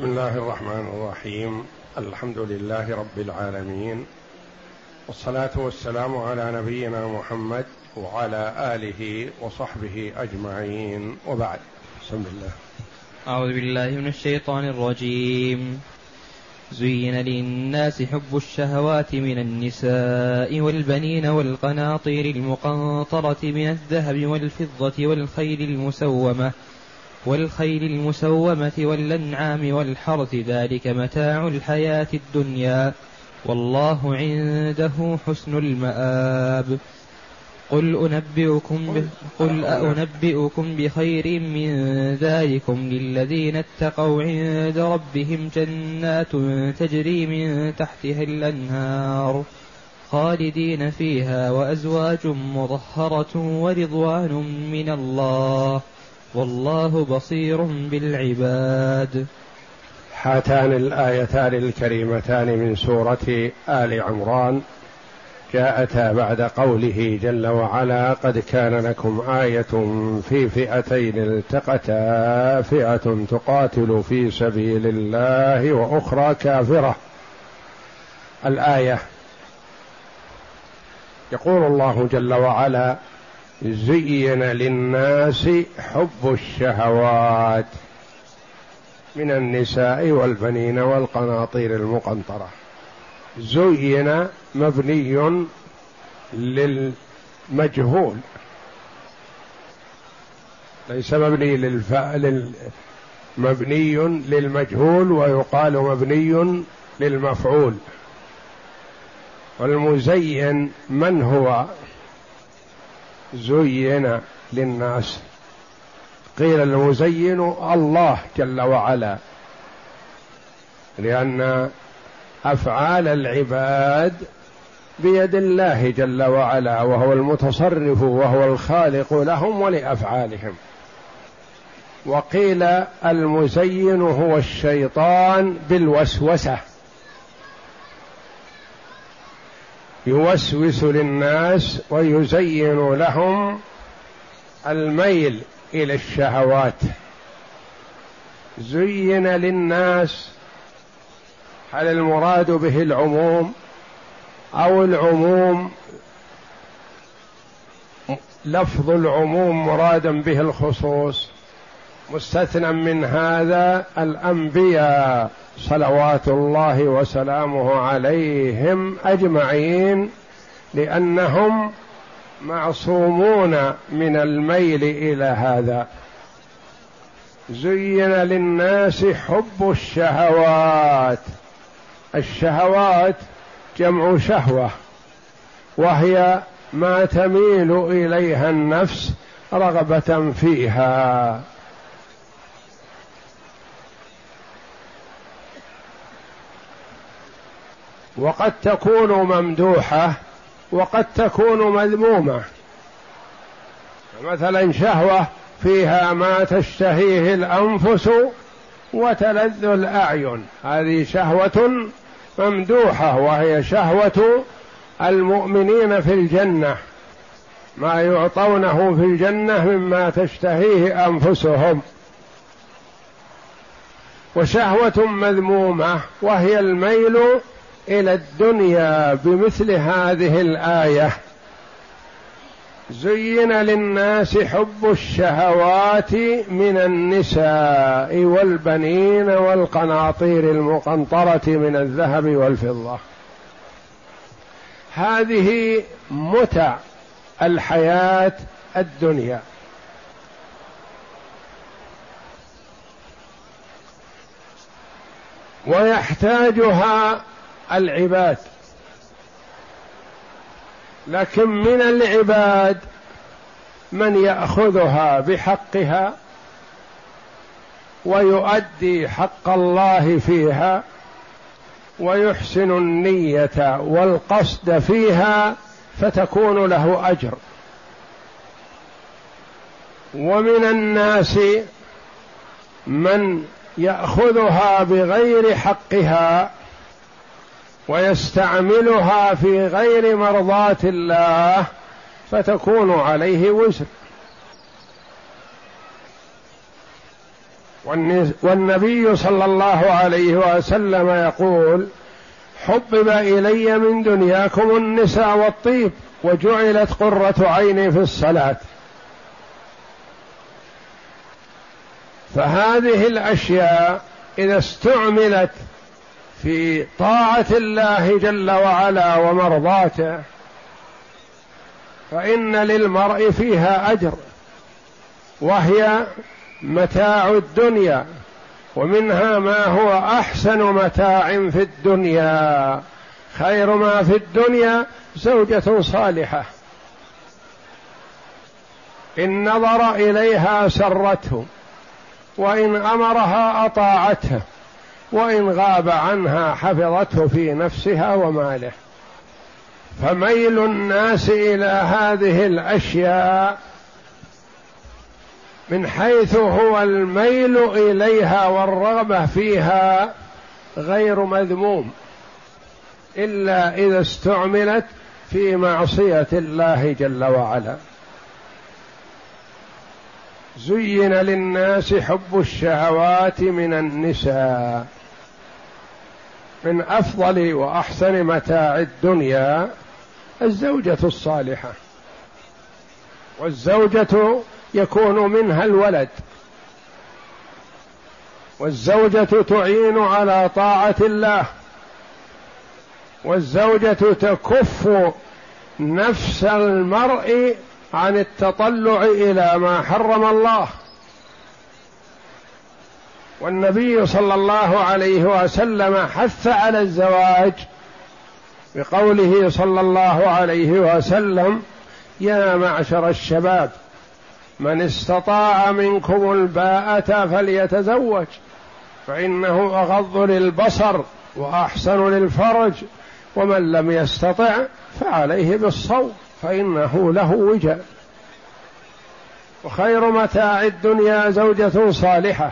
بسم الله الرحمن الرحيم. الحمد لله رب العالمين. والصلاة والسلام على نبينا محمد وعلى آله وصحبه أجمعين. وبعد بسم الله. أعوذ بالله من الشيطان الرجيم. زين للناس حب الشهوات من النساء والبنين والقناطير المقنطرة من الذهب والفضة والخيل المسومة والخيل المسومة والأنعام والحرث ذلك متاع الحياة الدنيا والله عنده حسن المآب. قل أنبئكم قل أنبئكم بخير من ذلكم للذين اتقوا عند ربهم جنات تجري من تحتها الأنهار خالدين فيها وأزواج مطهرة ورضوان من الله والله بصير بالعباد. هاتان الآيتان الكريمتان من سورة آل عمران جاءتا بعد قوله جل وعلا قد كان لكم آية في فئتين التقتا فئة تقاتل في سبيل الله وأخرى كافرة. الآية يقول الله جل وعلا زين للناس حب الشهوات من النساء والبنين والقناطير المقنطرة. زين مبني للمجهول. ليس مبني للف... لل... مبني للمجهول ويقال مبني للمفعول. والمزين من هو؟ زين للناس. قيل المزين الله جل وعلا. لأن أفعال العباد بيد الله جل وعلا وهو المتصرف وهو الخالق لهم ولأفعالهم. وقيل المزين هو الشيطان بالوسوسة. يوسوس للناس ويزين لهم الميل إلى الشهوات. زين للناس هل المراد به العموم أو العموم؟ لفظ العموم مرادا به الخصوص. مستثنى من هذا الأنبياء صلوات الله وسلامه عليهم أجمعين لأنهم معصومون من الميل إلى هذا. زين للناس حب الشهوات. الشهوات جمع شهوة وهي ما تميل إليها النفس رغبة فيها. وقد تكون ممدوحة وقد تكون مذمومة. مثلا شهوة فيها ما تشتهيه الأنفس وتلذ الأعين. هذه شهوة ممدوحة وهي شهوة المؤمنين في الجنة. ما يعطونه في الجنة مما تشتهيه أنفسهم. وشهوة مذمومة وهي الميل إلى الدنيا بمثل هذه الآية. زين للناس حب الشهوات من النساء والبنين والقناطير المقنطرة من الذهب والفضة. هذه متع الحياة الدنيا. ويحتاجها العباد. لكن من العباد من يأخذها بحقها ويؤدي حق الله فيها ويحسن النية والقصد فيها فتكون له أجر. ومن الناس من يأخذها بغير حقها ويستعملها في غير مرضاه الله فتكون عليه وزر. والنبي صلى الله عليه وسلم يقول حبب إلي من دنياكم النساء والطيب وجعلت قرة عيني في الصلاة. فهذه الأشياء إذا استعملت في طاعة الله جل وعلا ومرضاته. فإن للمرء فيها أجر وهي متاع الدنيا ومنها ما هو أحسن متاع في الدنيا. خير ما في الدنيا زوجة صالحة. إن نظر إليها سرته وإن أمرها أطاعته. وإن غاب عنها حفظته في نفسها وماله. فميل الناس إلى هذه الأشياء من حيث هو الميل إليها والرغبة فيها غير مذموم إلا إذا استعملت في معصية الله جل وعلا. زين للناس حب الشهوات من النساء. من أفضل وأحسن متاع الدنيا الزوجة الصالحة. والزوجة يكون منها الولد. والزوجة تعين على طاعة الله. والزوجة تكف نفس المرء عن التطلع إلى ما حرم الله. والنبي صلى الله عليه وسلم حث على الزواج بقوله صلى الله عليه وسلم يا معشر الشباب من استطاع منكم الباءة فليتزوج فإنه أغض للبصر وأحسن للفرج ومن لم يستطع فعليه بالصوم فإنه له وجاء وخير متاع الدنيا زوجة صالحة.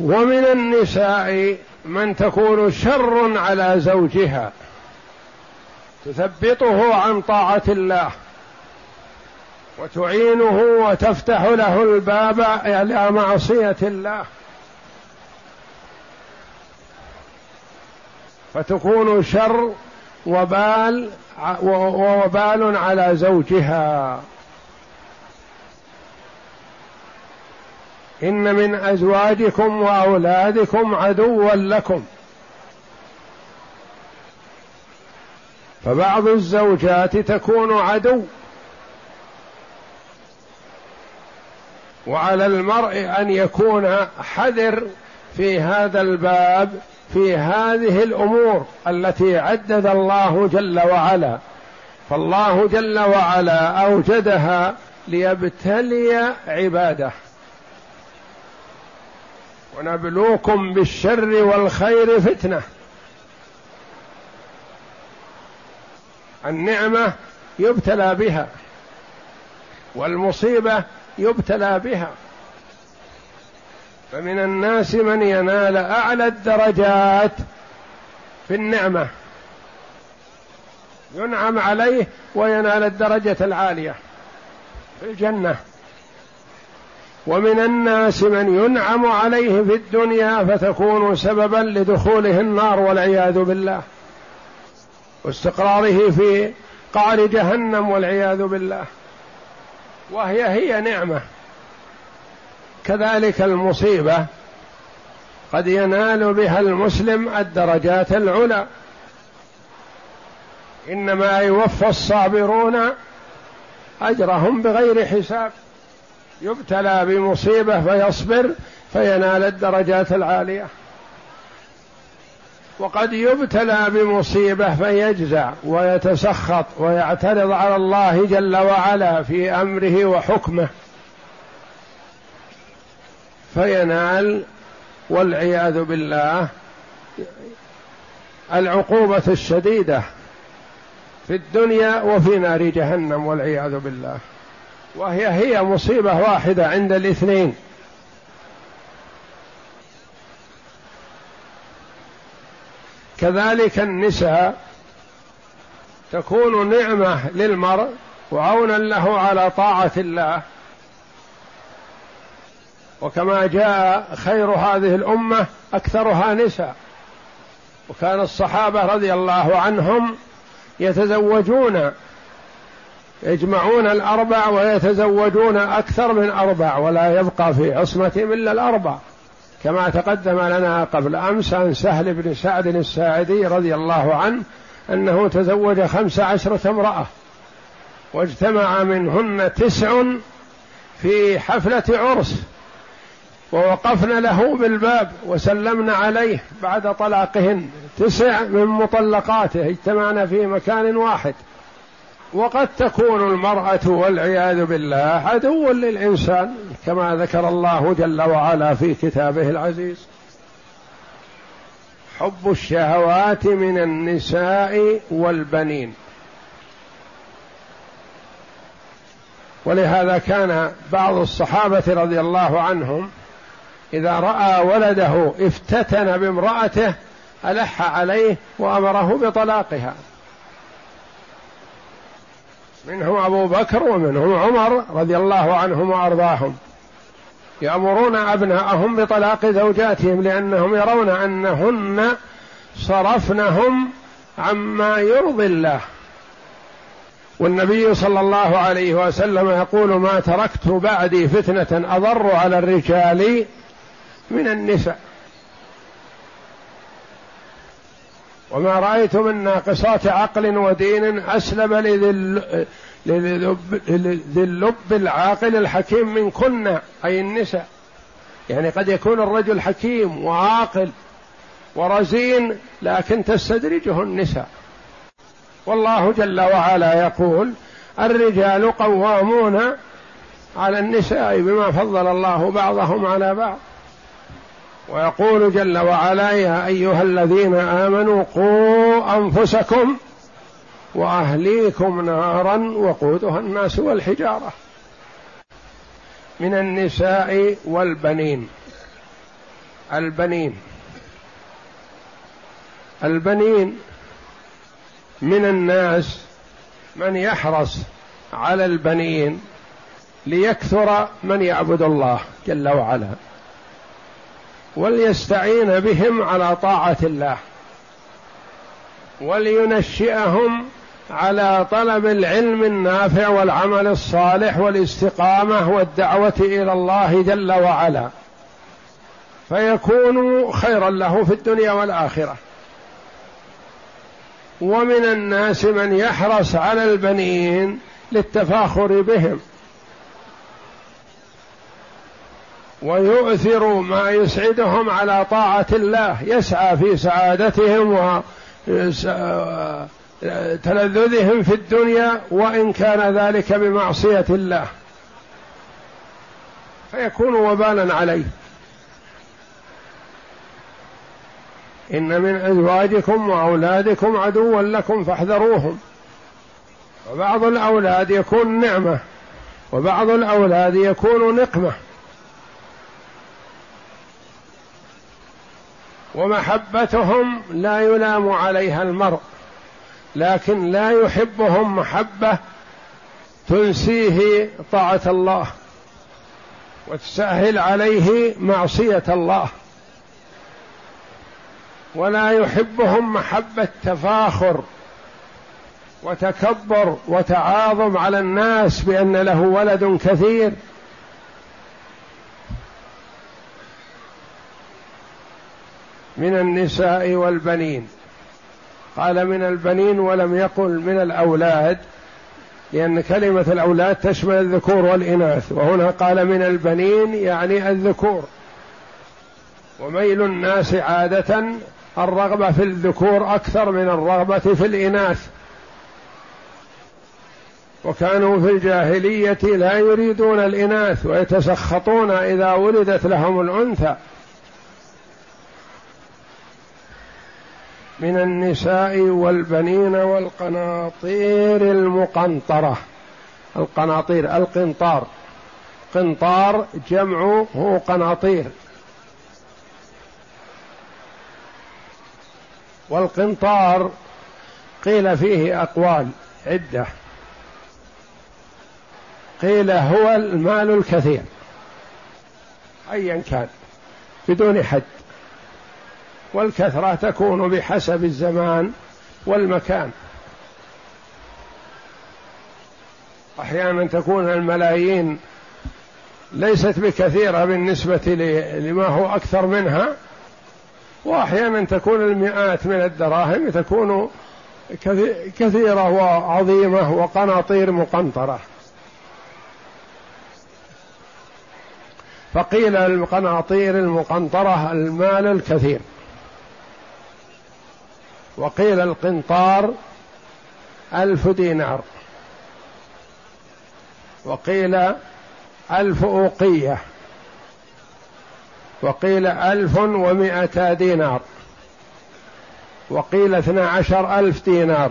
ومن النساء من تكون شر على زوجها تثبطه عن طاعة الله وتعينه وتفتح له الباب إلى معصية الله فتكون شر وبال ووبال على زوجها إن من أزواجكم وأولادكم عدوا لكم. فبعض الزوجات تكون عدو. وعلى المرء أن يكون حذر في هذا الباب في هذه الأمور التي عدد الله جل وعلا. فالله جل وعلا أوجدها ليبتلي عباده. ونبلوكم بالشر والخير فتنة. النعمة يبتلى بها والمصيبة يبتلى بها. فمن الناس من ينال أعلى الدرجات في النعمة. ينعم عليه وينال الدرجة العالية في الجنة. ومن الناس من ينعم عليه في الدنيا فتكون سببا لدخوله النار والعياذ بالله. واستقراره في قعر جهنم والعياذ بالله. وهي هي نعمة. كذلك المصيبة قد ينال بها المسلم الدرجات العلى. إنما يوفى الصابرون أجرهم بغير حساب. يبتلى بمصيبة فيصبر فينال الدرجات العالية. وقد يبتلى بمصيبة فيجزع ويتسخط ويعترض على الله جل وعلا في أمره وحكمه. فينال والعياذ بالله العقوبة الشديدة في الدنيا وفي نار جهنم والعياذ بالله. وهي هي مصيبة واحدة عند الاثنين. كذلك النساء تكون نعمة للمرء وعونا له على طاعة الله. وكما جاء خير هذه الأمة أكثرها نساء. وكان الصحابة رضي الله عنهم يتزوجون يجمعون الأربع ويتزوجون أكثر من أربع ولا يبقى في عصمتهم إلا الأربع. كما تقدم لنا قبل أمس عن سهل بن سعد الساعدي رضي الله عنه أنه تزوج خمس عشرة امرأة واجتمع منهن تسع في حفلة عرس ووقفنا له بالباب وسلمنا عليه بعد طلاقهن تسع من مطلقاته. اجتمعنا في مكان واحد. وقد تكون المرأة والعياذ بالله عدوا للإنسان كما ذكر الله جل وعلا في كتابه العزيز. حب الشهوات من النساء والبنين. ولهذا كان بعض الصحابة رضي الله عنهم إذا رأى ولده افتتن بامرأته ألح عليه وأمره بطلاقها. منهم أبو بكر ومنهم عمر رضي الله عنهم وأرضاهم. يأمرون أبناءهم بطلاق زوجاتهم لأنهم يرون أنهن صرفنهم عما يرضي الله. والنبي صلى الله عليه وسلم يقول ما تركت بعدي فتنة أضر على الرجال من النساء. وما رأيت من ناقصات عقل ودين أسلم لذي اللب العاقل الحكيم من كنا أي النساء. يعني قد يكون الرجل حكيم وعاقل ورزين لكن تستدرجه النساء. والله جل وعلا يقول الرجال قوامون على النساء بما فضل الله بعضهم على بعض. ويقول جل وعلا يا أيها الذين آمنوا قوا أنفسكم وأهليكم نارا وقودها الناس والحجارة من النساء والبنين. البنين. البنين من الناس من يحرص على البنين ليكثر من يعبد الله جل وعلا. وليستعين بهم على طاعة الله. ولينشئهم على طلب العلم النافع والعمل الصالح والاستقامة والدعوة إلى الله جل وعلا. فيكون خيرا له في الدنيا والآخرة. ومن الناس من يحرص على البنين للتفاخر بهم. ويؤثر ما يسعدهم على طاعة الله يسعى في سعادتهم وتلذذهم في الدنيا وإن كان ذلك بمعصية الله. فيكون وبالا عليه. إن من أزواجكم وأولادكم عدوا لكم فاحذروهم. وبعض الأولاد يكون نعمة وبعض الأولاد يكون نقمة. ومحبتهم لا يلام عليها المرء لكن لا يحبهم محبة تنسيه طاعة الله وتسهل عليه معصية الله. ولا يحبهم محبة تفاخر وتكبر وتعاظم على الناس بأن له ولد كثير. من النساء والبنين. قال من البنين ولم يقل من الأولاد لأن كلمة الأولاد تشمل الذكور والإناث وهنا قال من البنين يعني الذكور. وميل الناس عادة الرغبة في الذكور أكثر من الرغبة في الإناث. وكانوا في الجاهلية لا يريدون الإناث ويتسخطون إذا ولدت لهم الأنثى. من النساء والبنين والقناطير المقنطرة. القناطير القنطار. قنطار جمع هو قناطير. والقنطار قيل فيه أقوال عدة. قيل هو المال الكثير ايا كان بدون حد. والكثرة تكون بحسب الزمان والمكان. أحيانا تكون الملايين ليست بكثيرة بالنسبة لما هو أكثر منها وأحيانا تكون المئات من الدراهم تكون كثيرة وعظيمة وقناطير مقنطرة. فقيل القناطير المقنطرة المال الكثير. وقيل القنطار ألف دينار وقيل ألف أوقية وقيل ألف ومائتا دينار وقيل اثنا عشر ألف دينار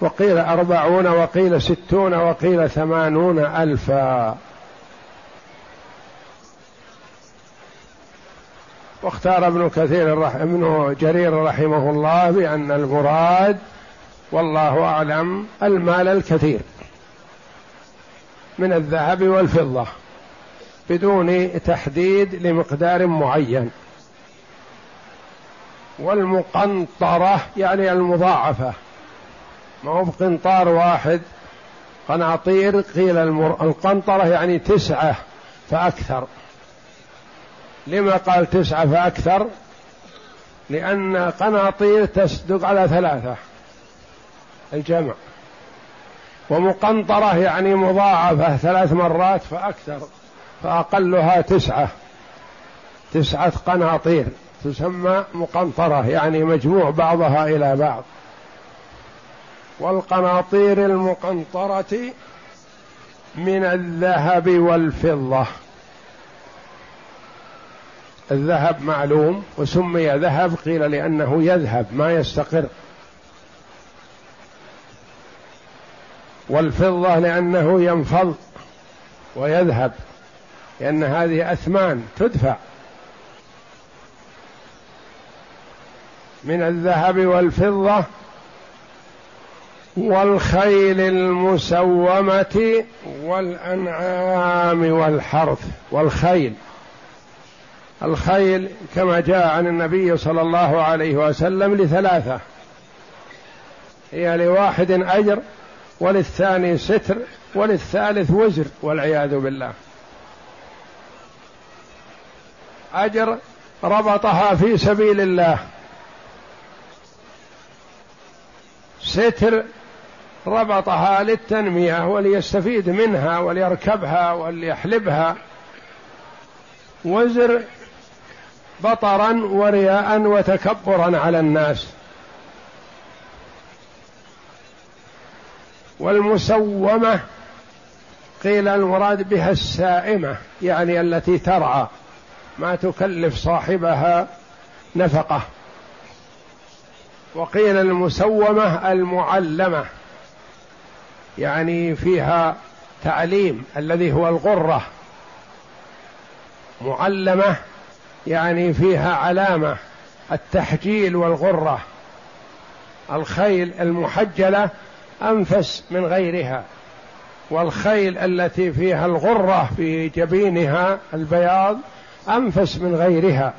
وقيل أربعون وقيل ستون وقيل ثمانون ألفا واختار ابن كثير ابن جرير رحمه الله بأن المراد والله أعلم المال الكثير من الذهب والفضة بدون تحديد لمقدار معين. والمقنطرة يعني المضاعفة. ما هو بقنطار واحد. قناطير قيل القنطرة يعني تسعة فأكثر. لما قال تسعة فأكثر؟ لأن قناطير تصدق على ثلاثة. الجمع. ومقنطرة يعني مضاعفة ثلاث مرات فأكثر فأقلها تسعة. تسعة قناطير تسمى مقنطرة يعني مجموع بعضها إلى بعض. والقناطير المقنطرة من الذهب والفضة. الذهب معلوم وسمي ذهب قيل لأنه يذهب ما يستقر. والفضة لأنه ينفض ويذهب لأن هذه أثمان تدفع. من الذهب والفضة والخيل المسومة والأنعام والحرث والخيل. الخيل كما جاء عن النبي صلى الله عليه وسلم لثلاثة. هي لواحد أجر وللثاني ستر وللثالث وزر والعياذ بالله. أجر ربطها في سبيل الله. ستر ربطها للتنمية وليستفيد منها وليركبها وليحلبها. وزر بطرا ورياء وتكبرا على الناس. والمسومة قيل المراد بها السائمة يعني التي ترعى ما تكلف صاحبها نفقة. وقيل المسومة المعلمة يعني فيها تعليم الذي هو الغرة. معلمة يعني فيها علامة التحجيل والغرة الخيل المحجلة أنفس من غيرها والخيل التي فيها الغرة في جبينها البياض أنفس من غيرها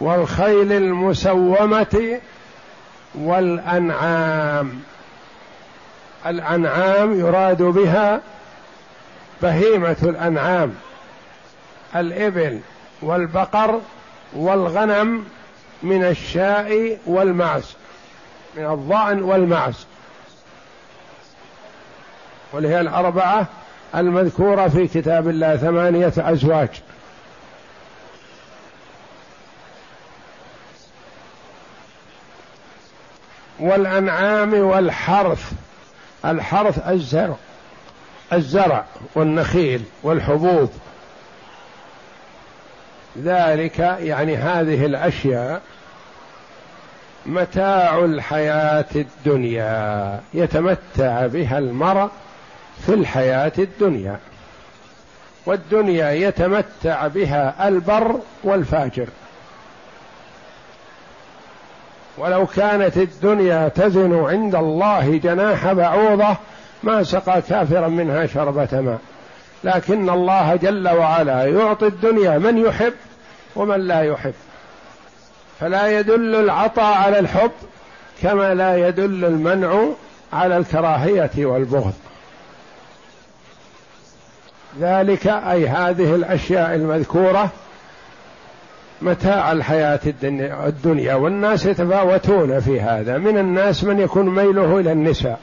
والخيل المسومة والأنعام الأنعام يراد بها بهيمة الأنعام الإبل والبقر والغنم من الشاء والمعز من الضأن والمعز. وهي الأربعة المذكورة في كتاب الله ثمانية أزواج. والأنعام والحرث الحرث الزرع الزرع والنخيل والحبوب. ذلك يعني هذه الأشياء متاع الحياة الدنيا يتمتع بها المرء في الحياة الدنيا. والدنيا يتمتع بها البر والفاجر. ولو كانت الدنيا تزن عند الله جناح بعوضة ما سقى كافرا منها شربة ماء. لكن الله جل وعلا يعطي الدنيا من يحب ومن لا يحب. فلا يدل العطاء على الحب كما لا يدل المنع على الكراهية والبغض. ذلك أي هذه الأشياء المذكورة متاع الحياة الدنيا والناس يتفاوتون في هذا. من الناس من يكون ميله إلى النساء.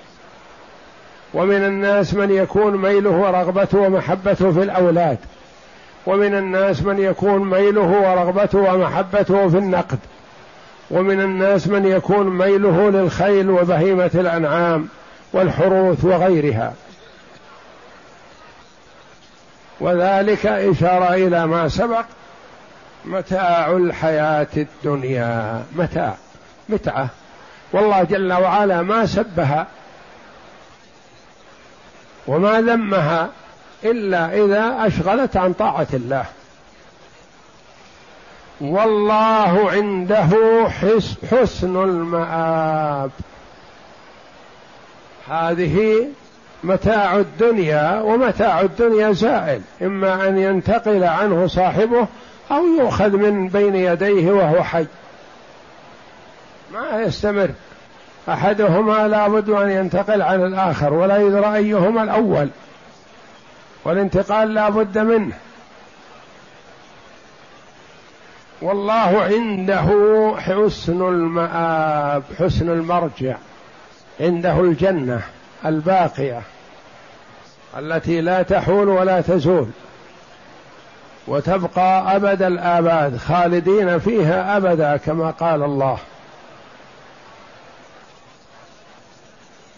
ومن الناس من يكون ميله ورغبته ومحبته في الأولاد. ومن الناس من يكون ميله ورغبته ومحبته في النقد. ومن الناس من يكون ميله للخيل وبهيمة الأنعام والحروث وغيرها. وذلك إشارة إلى ما سبق. متاع الحياة الدنيا. متاع. متعة. والله جل وعلا ما سبها وما ذمها إلا إذا أشغلت عن طاعة الله. والله عنده حسن المآب. هذه متاع الدنيا ومتاع الدنيا زائل. إما أن ينتقل عنه صاحبه أو يؤخذ من بين يديه وهو حي. ما يستمر. أحدهما لا بد أن ينتقل عن الآخر ولا يدرى أيهما الأول. والانتقال لا بد منه. والله عنده حسن المآب حسن المرجع عنده الجنة الباقية التي لا تحول ولا تزول. وتبقى أبد الآباد خالدين فيها أبدا كما قال الله.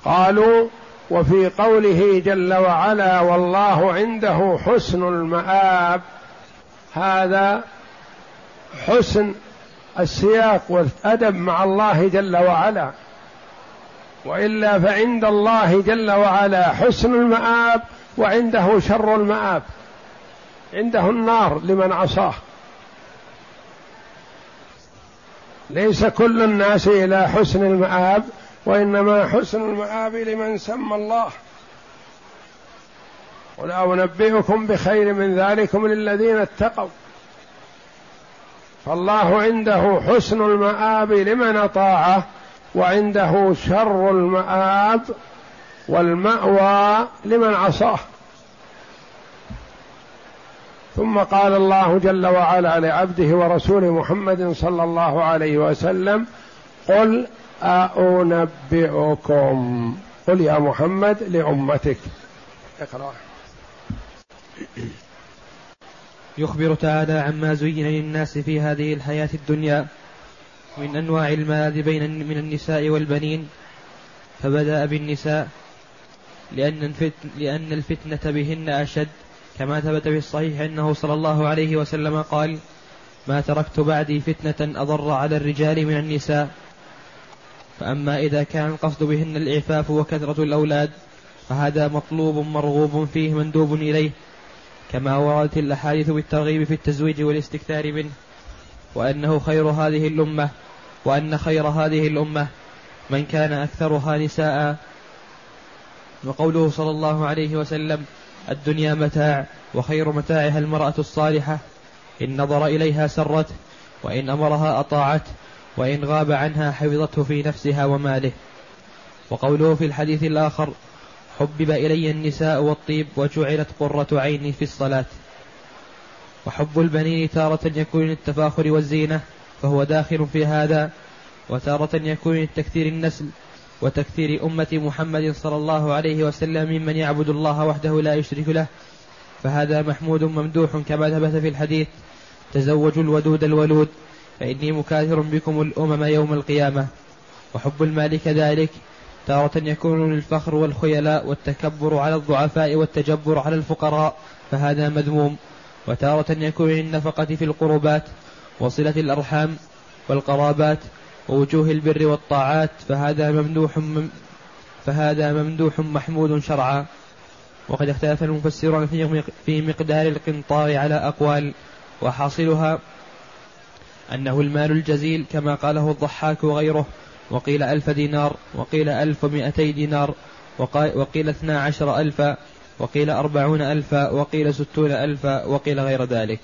قالوا وفي قوله جل وعلا والله عنده حسن المآب. هذا حسن السياق والأدب مع الله جل وعلا. وإلا فعند الله جل وعلا حسن المآب وعنده شر المآب. عنده النار لمن عصاه. ليس كل الناس إلى حسن المآب. وإنما حسن المآب لمن سمى الله. قل أنبئكم بخير من ذلكم للذين اتقوا. فالله عنده حسن المآب لمن أطاعه وعنده شر المآب والمأوى لمن عصاه. ثم قال الله جل وعلا لعبده ورسوله محمد صلى الله عليه وسلم قل أنبئكم. قل يا محمد لأمتك. اقرأ. يخبر تعالى عما زين للناس في هذه الحياة الدنيا من أنواع المال بين من النساء والبنين فبدأ بالنساء لأن الفتن لأن الفتنة بهن أشد. كما ثبت في الصحيح أنه صلى الله عليه وسلم قال ما تركت بعدي فتنة أضر على الرجال من النساء. فأما إذا كان القصد بهن الإعفاف وكثرة الأولاد فهذا مطلوب مرغوب فيه مندوب إليه كما وردت الأحاديث بالترغيب في التزويج والاستكثار منه وأنه خير هذه الأمة وأن خير هذه الأمة من كان أكثرها نساء. وقوله صلى الله عليه وسلم الدنيا متاع وخير متاعها المرأة الصالحة إن نظر إليها سرته وإن أمرها أطاعته وإن غاب عنها حفظته في نفسها وماله. وقوله في الحديث الآخر حبب إلي النساء والطيب وجعلت قرة عيني في الصلاة. وحب البنين تارة يكون للتفاخر والزينة فهو داخل في هذا وتارة يكون لتكثير النسل وتكثير أمة محمد صلى الله عليه وسلم ممن يعبد الله وحده لا يشرك له. فهذا محمود ممدوح كما ثبت في الحديث تزوجوا الودود الولود. فإني مكاثر بكم الأمم يوم القيامة وحب المال كذلك تارة يكون للفخر والخيلاء والتكبر على الضعفاء والتجبر على الفقراء فهذا مذموم. وتارة يكون للنفقة في القربات وصلة الأرحام والقرابات ووجوه البر والطاعات فهذا ممدوح فهذا ممدوح محمود شرعا. وقد اختلف المفسرون في مقدار القنطار على أقوال وحاصلها أنه المال الجزيل كما قاله الضحاك وغيره. وقيل ألف دينار وقيل ألف ومئتي دينار وقيل اثنا عشر ألفا وقيل أربعون ألفا وقيل ستون ألفا وقيل غير ذلك.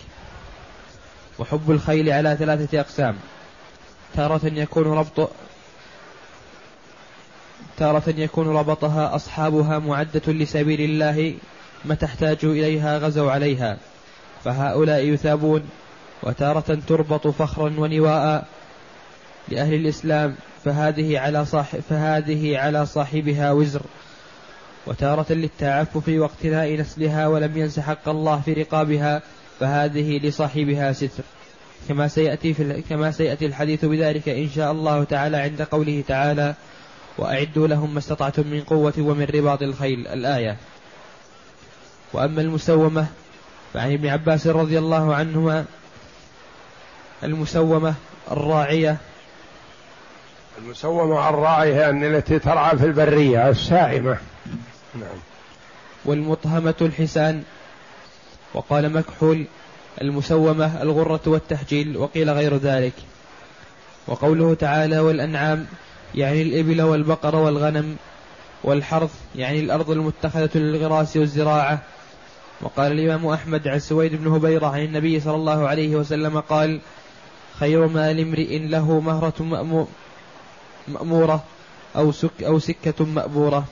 وحب الخيل على ثلاثة أقسام. تارة يكون ربط تارة يكون ربطها أصحابها معدة لسبيل الله متى احتاجوا إليها غزوا عليها. فهؤلاء يثابون وتارة تربط فخرا ونواء لأهل الإسلام فهذه على صاحب فهذه على صاحبها وزر. وتارة للتعفف واقتناء نسلها ولم ينس حق الله في رقابها فهذه لصاحبها ستر. كما سيأتي في كما سيأتي الحديث بذلك إن شاء الله تعالى عند قوله تعالى وأعدوا لهم ما استطعتم من قوة ومن رباط الخيل. الآية. وأما المسومة فعن ابن عباس رضي الله عنهما المسومة الراعية. المسومة الراعية يعني التي ترعى في البرية السائمة. نعم. والمطهمة الحسان. وقال مكحول المسومة الغرة والتحجيل وقيل غير ذلك. وقوله تعالى والأنعام يعني الإبل والبقر والغنم والحرث يعني الأرض المتخذة للغراس والزراعة. وقال الإمام أحمد عن سويد بن هبيرة عن النبي صلى الله عليه وسلم قال خير مال امرئ له مهرة مأمورة أو, سك أو سكة مأبورة.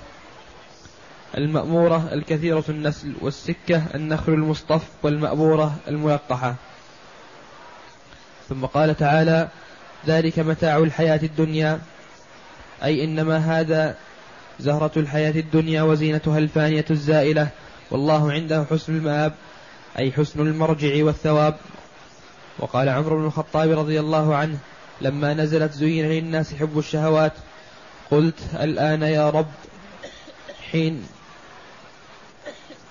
المأمورة الكثيرة النسل والسكة النخل المصطف والمأبورة الملقحة. ثم قال تعالى ذلك متاع الحياة الدنيا. أي إنما هذا زهرة الحياة الدنيا وزينتها الفانية الزائلة. والله عنده حسن المآب أي حسن المرجع والثواب. وقال عمرو بن الخطاب رضي الله عنه لما نزلت زين للناس حب الشهوات قلت الآن يا رب حين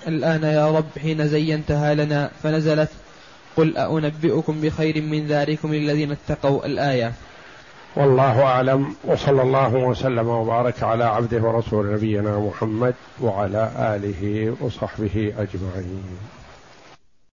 الآن يا رب حين زينتها لنا فنزلت قل أنبئكم بخير من ذلكم للذين اتقوا الآية. والله أعلم وصلى الله وسلم وبارك على عبده ورسول نبينا محمد وعلى آله وصحبه أجمعين.